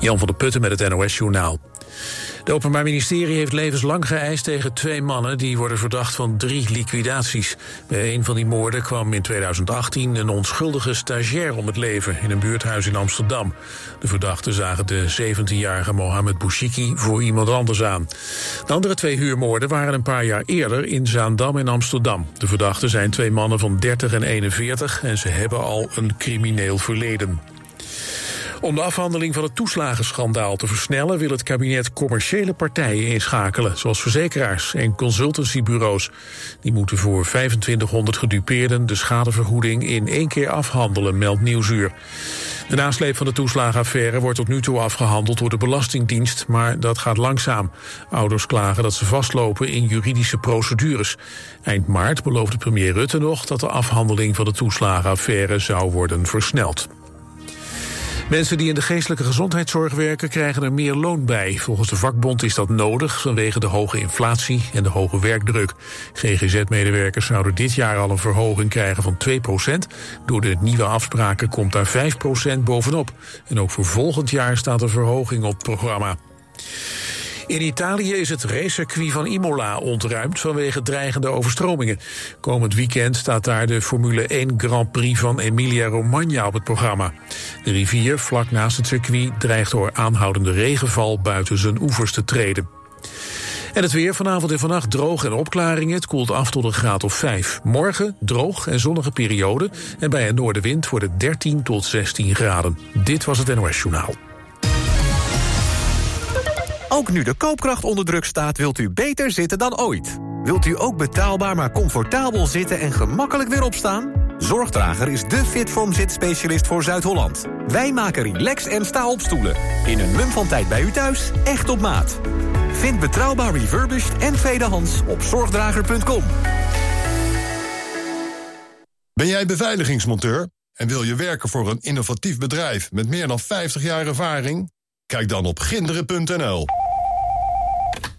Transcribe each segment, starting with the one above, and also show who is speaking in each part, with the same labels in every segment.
Speaker 1: Jan van der Putten met het NOS-journaal. Het Openbaar Ministerie heeft levenslang geëist tegen twee mannen... die worden verdacht van drie liquidaties. Bij een van die moorden kwam in 2018 een onschuldige stagiair om het leven... in een buurthuis in Amsterdam. De verdachten zagen de 17-jarige Mohamed Bouchiki voor iemand anders aan. De andere twee huurmoorden waren een paar jaar eerder in Zaandam en Amsterdam. De verdachten zijn twee mannen van 30 en 41 en ze hebben al een crimineel verleden. Om de afhandeling van het toeslagenschandaal te versnellen... wil het kabinet commerciële partijen inschakelen... zoals verzekeraars en consultancybureaus. Die moeten voor 2500 gedupeerden de schadevergoeding in één keer afhandelen, meldt Nieuwsuur. De nasleep van de toeslagenaffaire wordt tot nu toe afgehandeld door de Belastingdienst, maar dat gaat langzaam. Ouders klagen dat ze vastlopen in juridische procedures. Eind maart beloofde premier Rutte nog dat de afhandeling van de toeslagenaffaire zou worden versneld. Mensen die in de geestelijke gezondheidszorg werken krijgen er meer loon bij. Volgens de vakbond is dat nodig vanwege de hoge inflatie en de hoge werkdruk. GGZ-medewerkers zouden dit jaar al een verhoging krijgen van 2% Door de nieuwe afspraken komt daar 5% bovenop. En ook voor volgend jaar staat een verhoging op het programma. In Italië is het racecircuit van Imola ontruimd vanwege dreigende overstromingen. Komend weekend staat daar de Formule 1 Grand Prix van Emilia-Romagna op het programma. De rivier vlak naast het circuit dreigt door aanhoudende regenval buiten zijn oevers te treden. En het weer vanavond en vannacht droog en opklaringen. Het koelt af tot een graad of 5. Morgen droog en zonnige periode. En bij een noordenwind wordt het 13 tot 16 graden. Dit was het NOS Journaal.
Speaker 2: Ook nu de koopkracht onder druk staat, wilt u beter zitten dan ooit. Wilt u ook betaalbaar maar comfortabel zitten en gemakkelijk weer opstaan? Zorgdrager is de Fitform zitspecialist voor Zuid-Holland. Wij maken relax en sta-opstoelen. In een mum van tijd bij u thuis, echt op maat. Vind betrouwbaar refurbished en tweedehands op zorgdrager.com.
Speaker 3: Ben jij beveiligingsmonteur en wil je werken voor een innovatief bedrijf met meer dan 50 jaar ervaring? Kijk dan op ginderen.nl.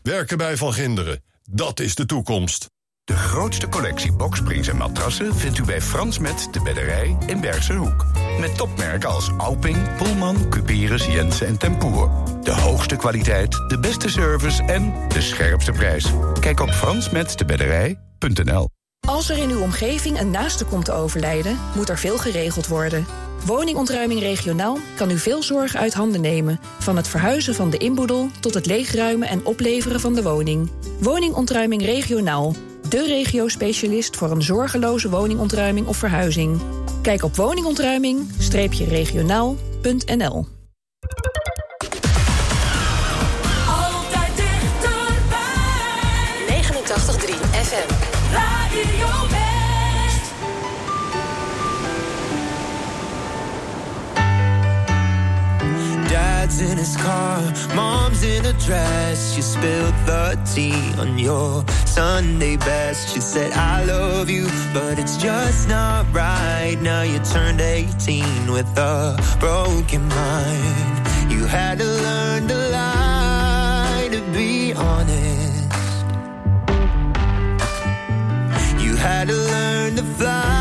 Speaker 3: Werken bij Van Ginderen, dat is de toekomst.
Speaker 4: De grootste collectie boksprings en matrassen vindt u bij Frans Met de Bedderij in Bergse Hoek. Met topmerken als Alping, Pullman, Cuperus, Jensen en Tempoer. De hoogste kwaliteit, de beste service en de scherpste prijs. Kijk op fransmetdebedderij.nl
Speaker 5: Als er in uw omgeving een naaste komt te overlijden, moet er veel geregeld worden. Woningontruiming regionaal kan u veel zorg uit handen nemen. Van het verhuizen van de inboedel tot het leegruimen en opleveren van de woning. Woningontruiming regionaal. De regio-specialist voor een zorgeloze woningontruiming of verhuizing. Kijk op woningontruiming-regionaal.nl
Speaker 6: Altijd dichterbij.
Speaker 7: 89.3 FM.
Speaker 6: Radio
Speaker 8: Dad's in his car, mom's in a dress. She spilled the tea on your Sunday best. She said, I love you, but it's just not right. Now you turned 18 with a broken mind. You had to learn to lie to be honest. You had to learn to fly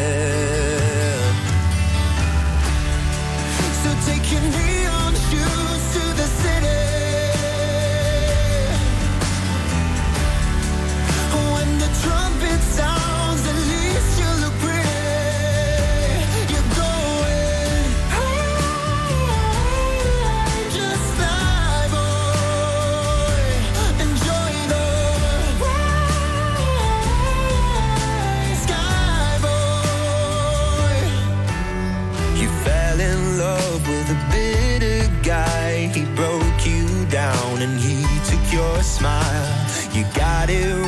Speaker 8: Smile. You got it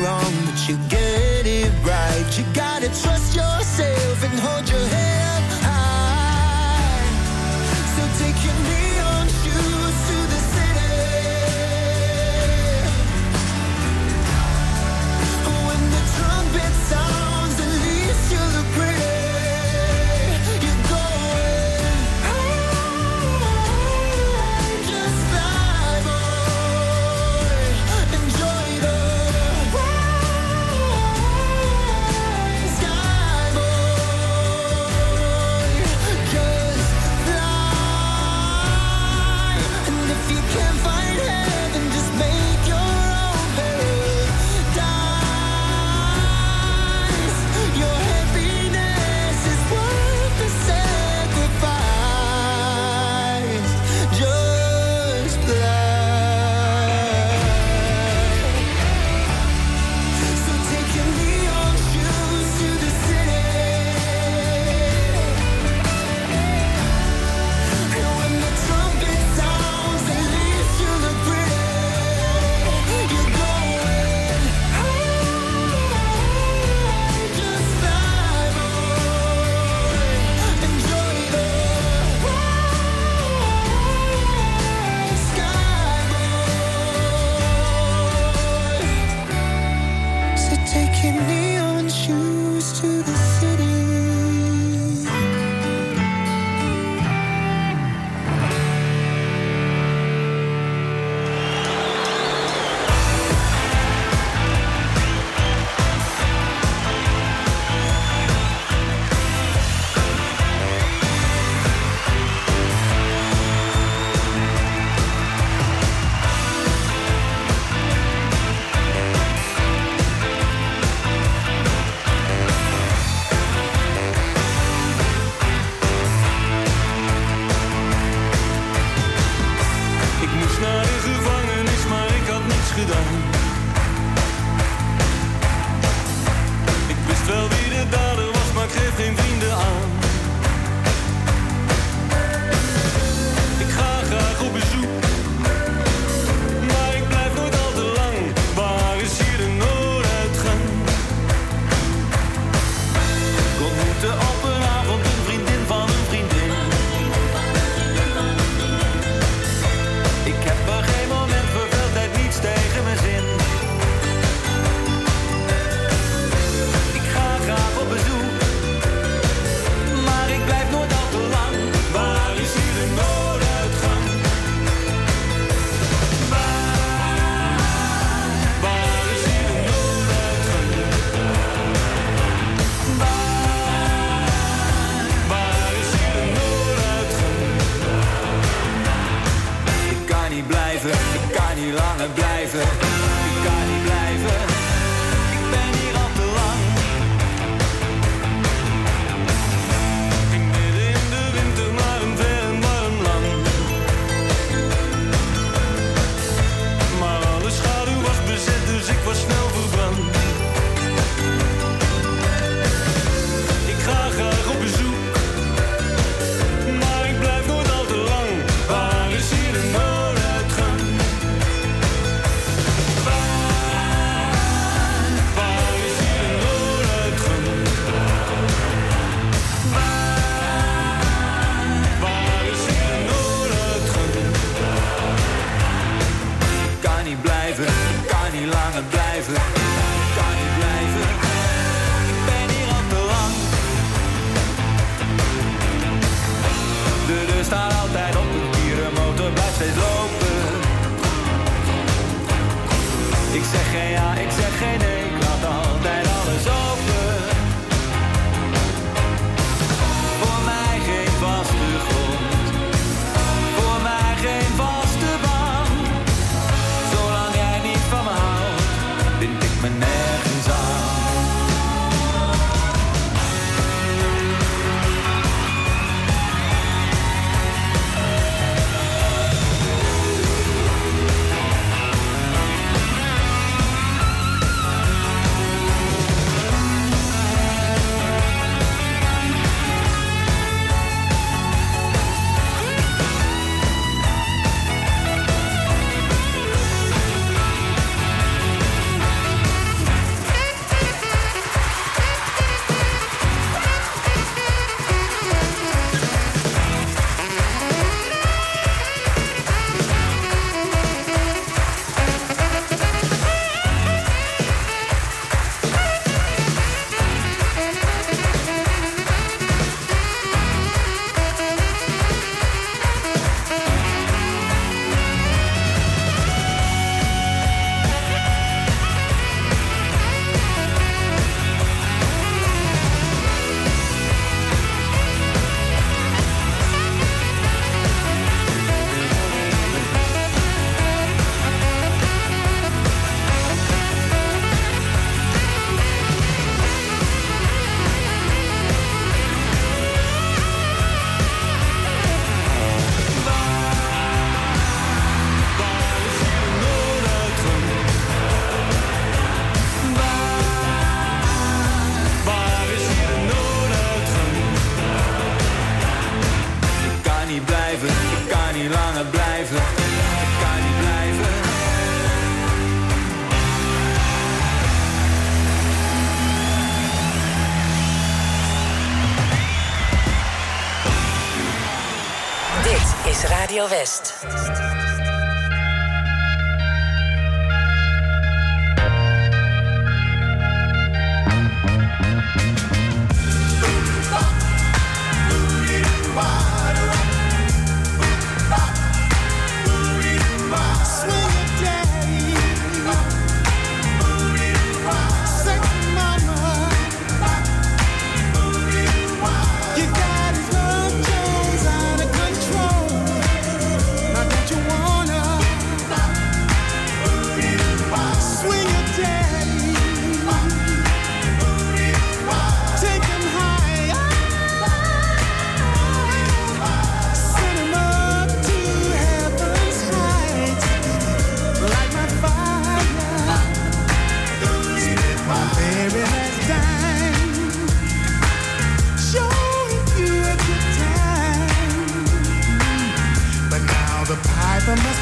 Speaker 9: is
Speaker 10: Radio West.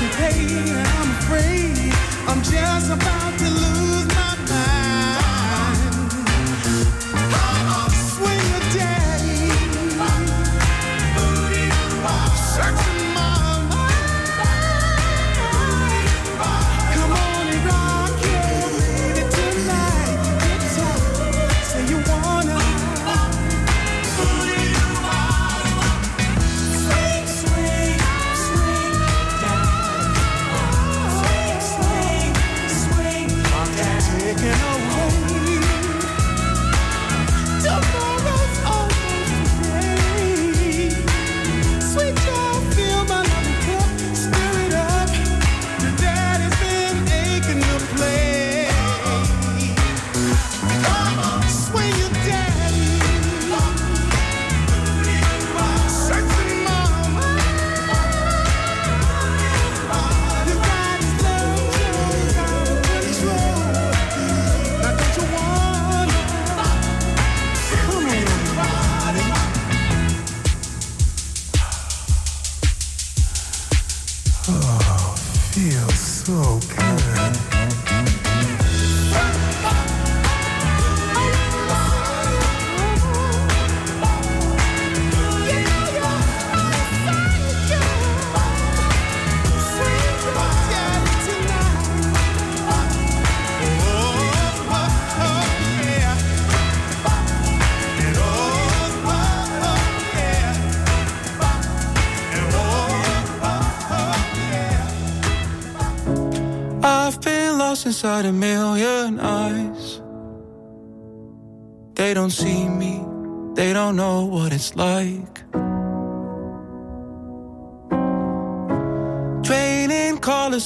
Speaker 11: And I'm afraid. I'm just about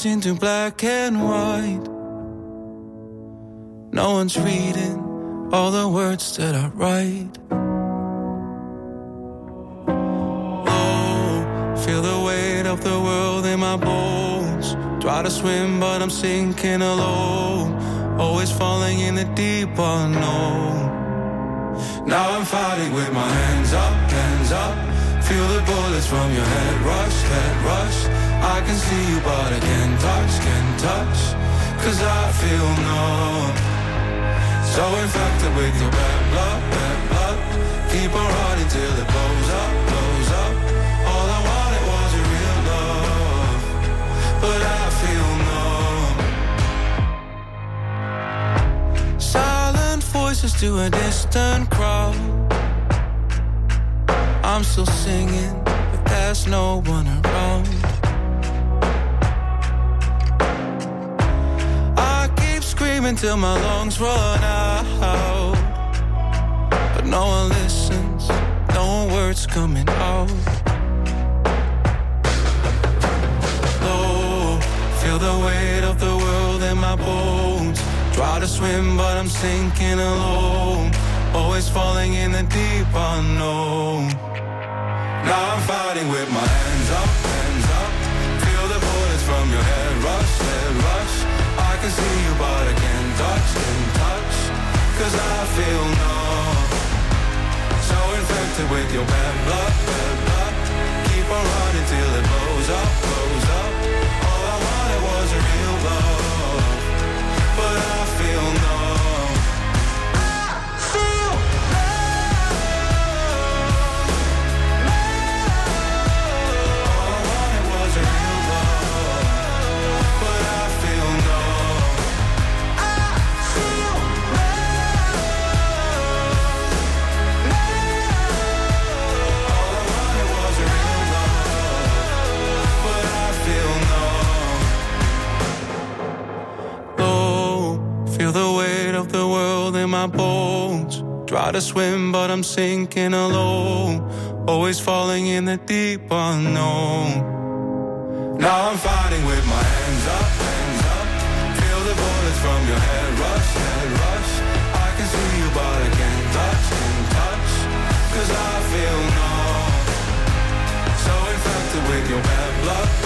Speaker 12: into black and white. No one's reading all the words that I write. Oh, feel the weight of the world in my bones. Try to swim, but I'm sinking alone. Always falling in the deep unknown. Now I'm fighting with my hands up, hands up. Feel the bullets from your head rush, head rush. I can see you, but I can't touch, can't touch. Cause I feel numb. So infected with your bad blood, bad blood. Keep on running till it blows up, blows up. All I wanted was a real love. But I feel numb. Silent voices to a distant crowd. I'm still singing, but there's no one around. Till my lungs run out. But no one listens, no words coming out. Low, feel the weight of the world in my bones. Try to swim, but I'm sinking alone. Always falling in the deep unknown. Now I'm fighting with my hands up, hands up. Feel the bullets from your head rush, head rush. I can see you, but I can't touch, can't touch. Cause I feel numb. So infected with your bad blood, bad blood. Keep on running till it blows up, blows bones. Try to swim, but I'm sinking alone. Always falling in the deep unknown. Now I'm fighting with my hands up, hands up. Feel the bullets from your head rush, head rush. I can see you, but I can't touch, can't touch. Cause I feel numb. So infected with your bad blood.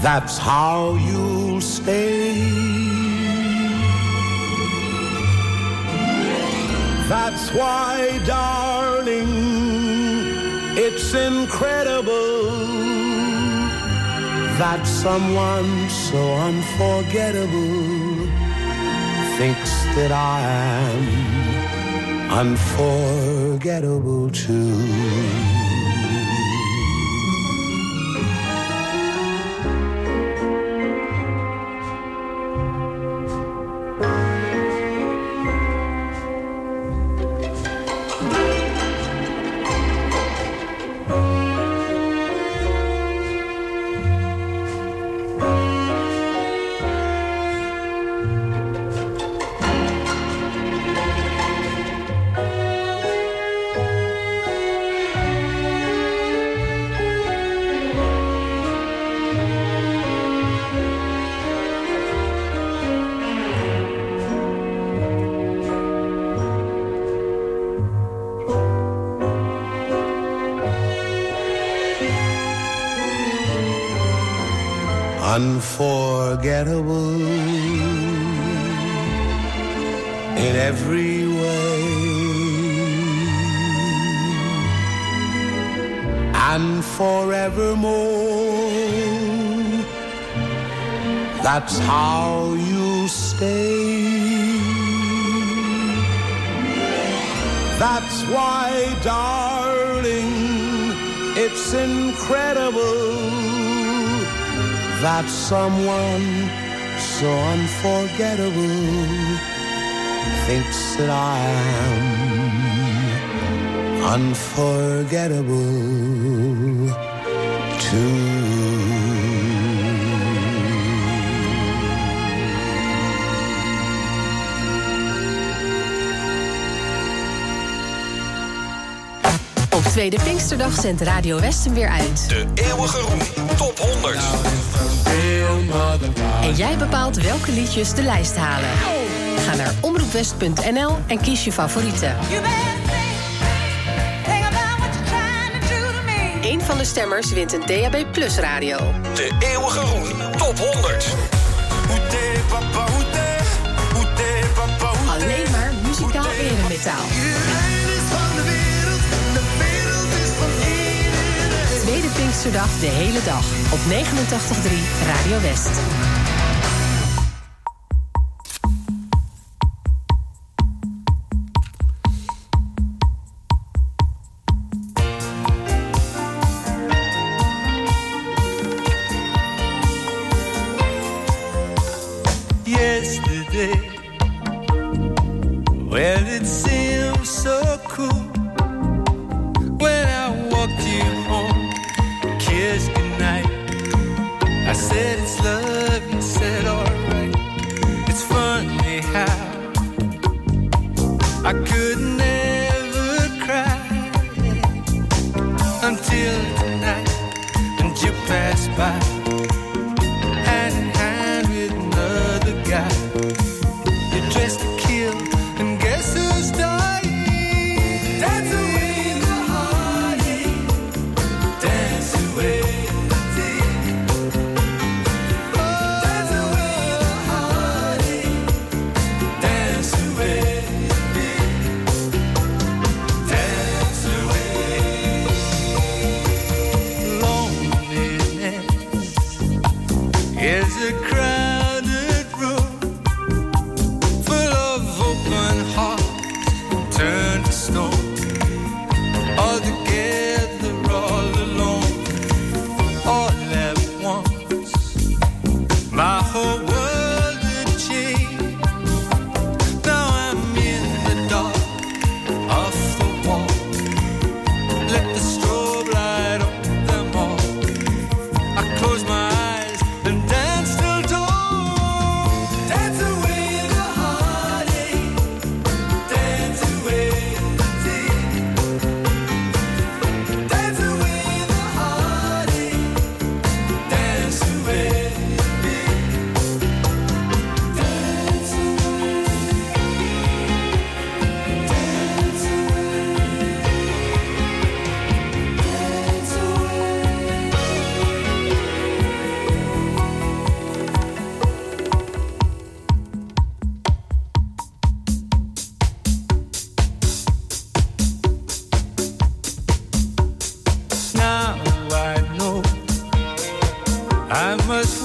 Speaker 13: that's how you'll stay. That's why, darling, it's incredible that someone so unforgettable thinks that I am unforgettable too. And forevermore, that's how you stay. That's why, darling, it's incredible that someone so unforgettable thinks that I am unforgettable too.
Speaker 7: Op Tweede Pinksterdag zendt Radio Westen weer uit.
Speaker 14: De eeuwige roem top 100.
Speaker 7: En jij bepaalt welke liedjes de lijst halen. Ga naar omroepwest.nl en kies je favorieten. Van de stemmers wint een DAB Plus radio.
Speaker 14: De eeuwige roem top 100.
Speaker 7: Alleen maar muzikaal eremetaal. Tweede Pinksterdag de hele dag op 89.3 Radio West.
Speaker 15: I could I must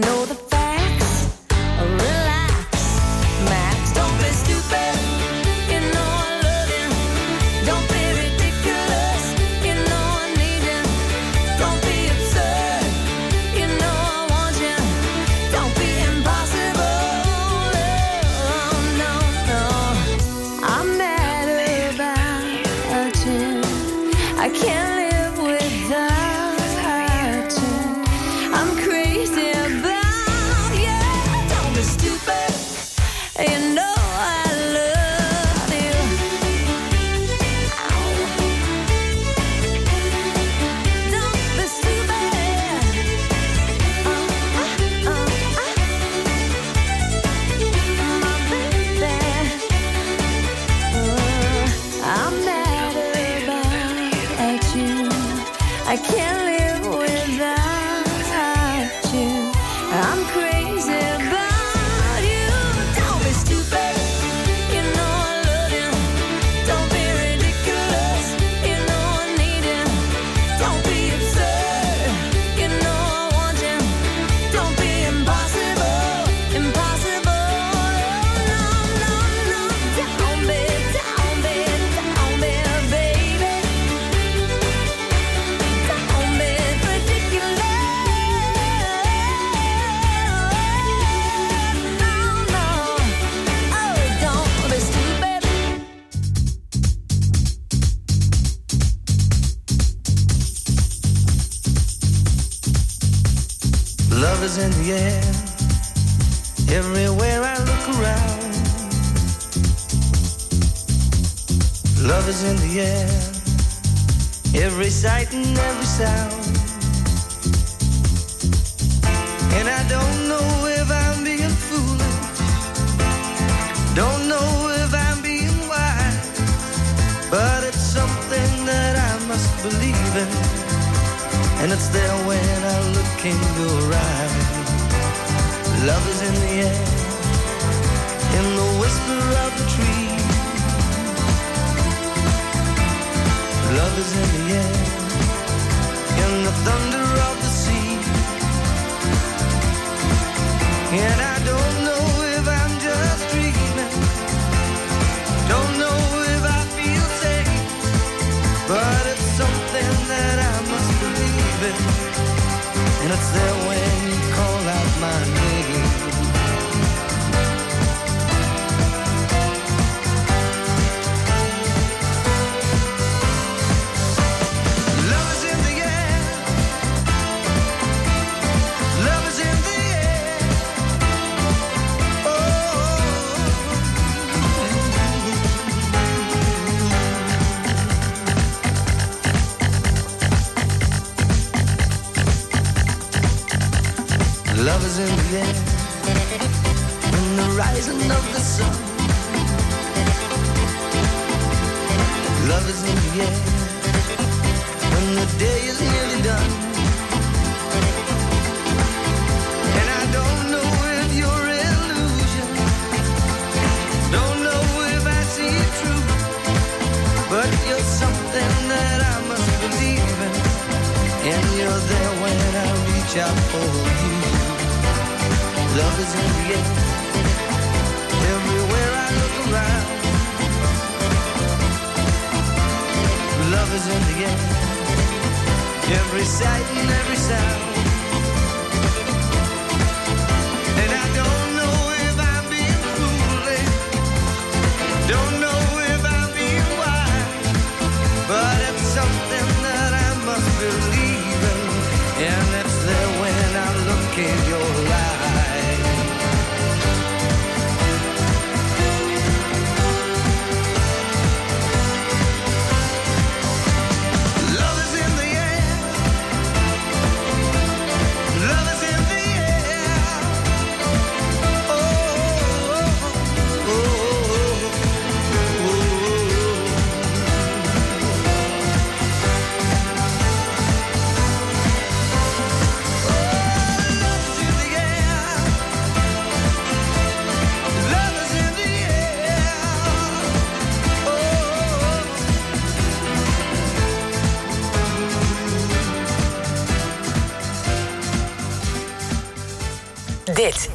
Speaker 16: know the
Speaker 8: in the air, every sight and every sound. And I don't know if I'm being foolish, don't know if I'm being wise, but it's something that I must believe in. And it's there when I look in your eyes. Love is in the air, in the whisper of the tree. Love is in the air, in the thunder of the sea. And I don't know if I'm just dreaming, don't know if I feel safe, but it's something that I must believe in. And it's there when you call out my name. Love the. In the rising of the sun. Love is in the air. When the day is nearly done. And I don't know if you're illusion. Don't know if I see it. But you're something that I must believe in. And you're there when I reach out for you. Love is in the air. Everywhere I look around. Love is in the air. Every sight and every sound.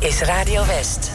Speaker 8: Is
Speaker 17: Radio West.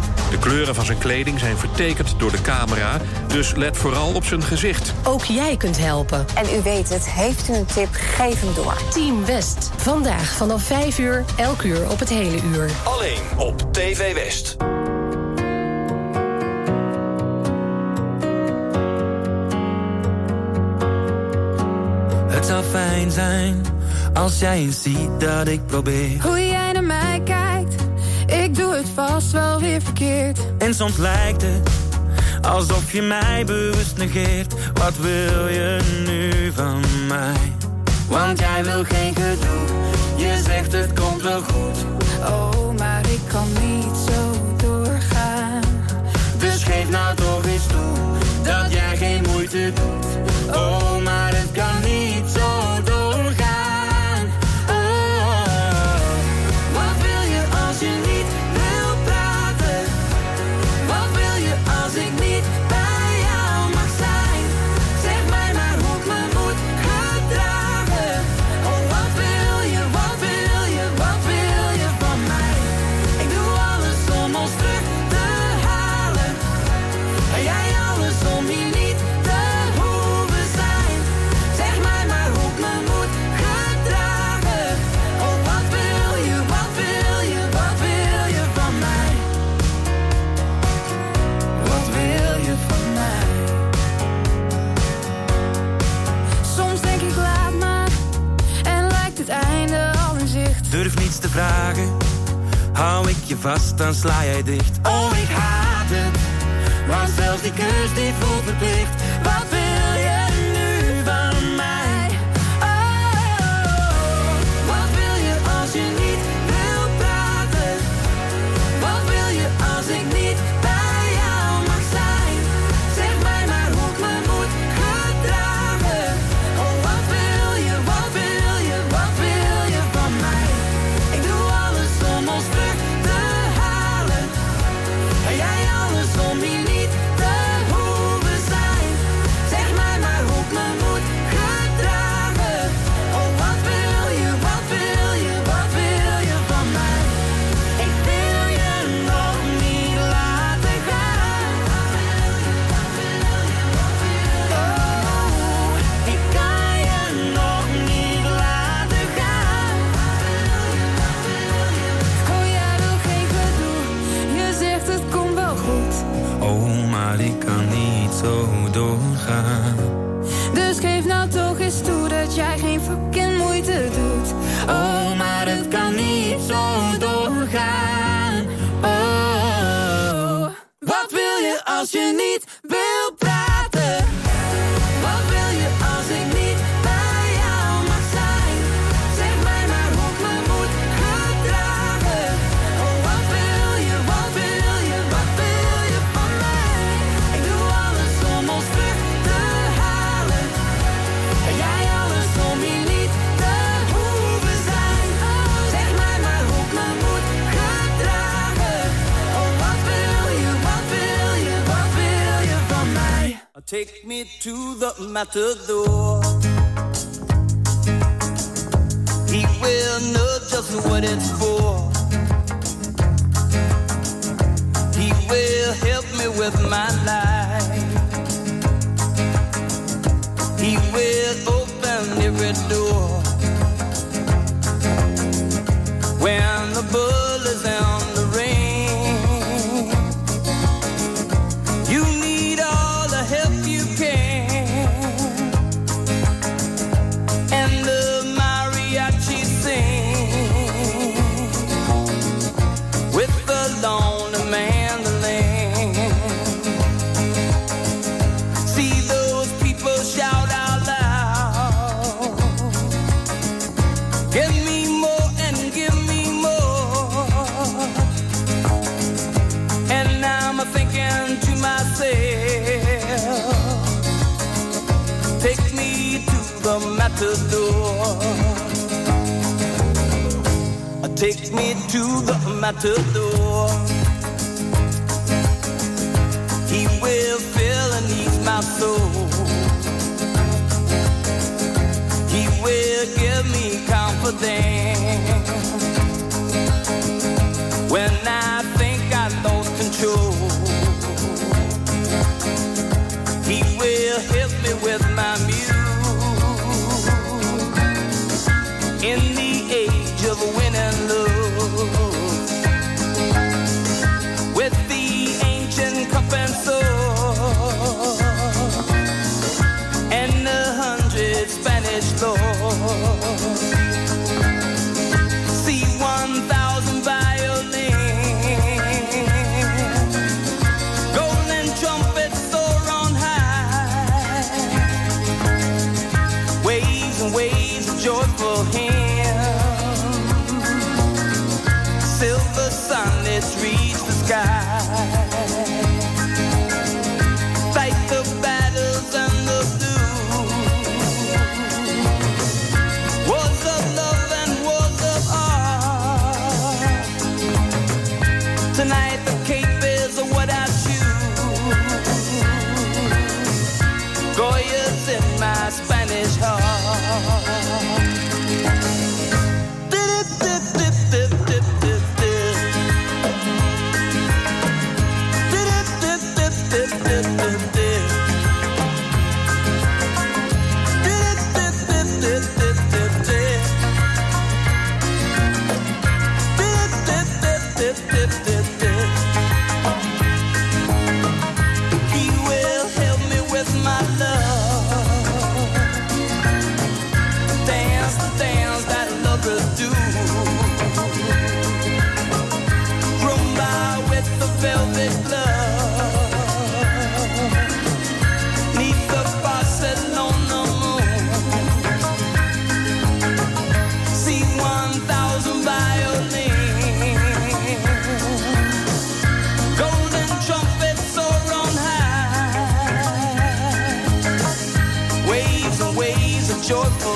Speaker 18: De kleuren van zijn kleding zijn vertekend door de camera, dus let vooral op zijn gezicht.
Speaker 7: Ook jij kunt helpen.
Speaker 19: En u weet het, heeft u een tip, geef hem door.
Speaker 7: Team West. Vandaag vanaf 5 uur, elk uur op het hele uur.
Speaker 14: Alleen op TV West.
Speaker 9: Het zou fijn zijn als jij eens ziet dat ik probeer.
Speaker 17: Hoe jij ik doe het vast wel weer verkeerd.
Speaker 9: En soms lijkt het alsof je mij bewust negeert. Wat wil je nu van mij? Want jij wil geen gedoe. Je zegt het komt wel goed.
Speaker 17: Oh, maar ik kan niet zo doorgaan.
Speaker 9: Dus geef nou toch eens toe dat jij geen moeite doet. Oh, maar het kan niet zo doorgaan. Dicht. Oh, ik haat het. Want zelfs die kus die voelt verplicht.
Speaker 20: Matador. He will know just what it's for. He will help me with my life. He will open every door. When the bull Take me to the matador. He will fill and ease my soul. He will give me confidence when I think I lost control. He will help me with my. joyful.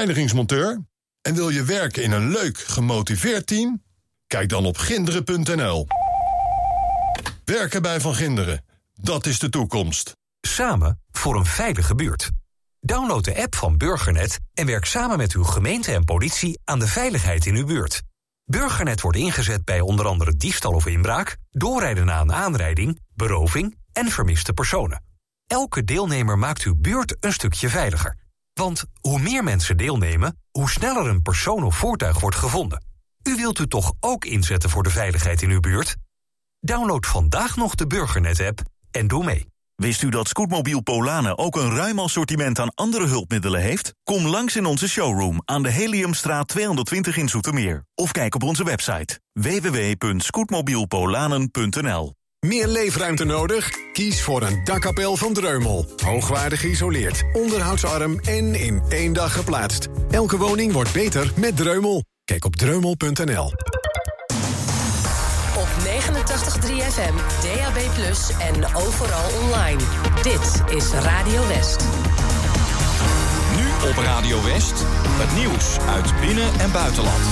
Speaker 3: Beveiligingsmonteur en wil je werken in een leuk, gemotiveerd team? Kijk dan op ginderen.nl. Werken bij Van Ginderen, dat is de toekomst.
Speaker 2: Samen voor een veilige buurt. Download de app van Burgernet en werk samen met uw gemeente en politie aan de veiligheid in uw buurt. Burgernet wordt ingezet bij onder andere diefstal of inbraak, doorrijden na een aanrijding, beroving en vermiste personen. Elke deelnemer maakt uw buurt een stukje veiliger. Want hoe meer mensen deelnemen, hoe sneller een persoon of voertuig wordt gevonden. U wilt u toch ook inzetten voor de veiligheid in uw buurt? Download vandaag nog de Burgernet-app en doe mee.
Speaker 21: Wist u dat Scootmobiel Polanen ook een ruim assortiment aan andere hulpmiddelen heeft? Kom langs in onze showroom aan de Heliumstraat 220 in Zoetermeer. Of kijk op onze website www.scootmobielpolanen.nl
Speaker 22: Meer leefruimte nodig? Kies voor een dakkapel van Dreumel. Hoogwaardig geïsoleerd, onderhoudsarm en in één dag geplaatst. Elke woning wordt beter met Dreumel. Kijk op dreumel.nl.
Speaker 7: Op 89.3 FM, DAB+, en overal online. Dit is Radio West.
Speaker 14: Nu op Radio West, het nieuws uit binnen- en buitenland.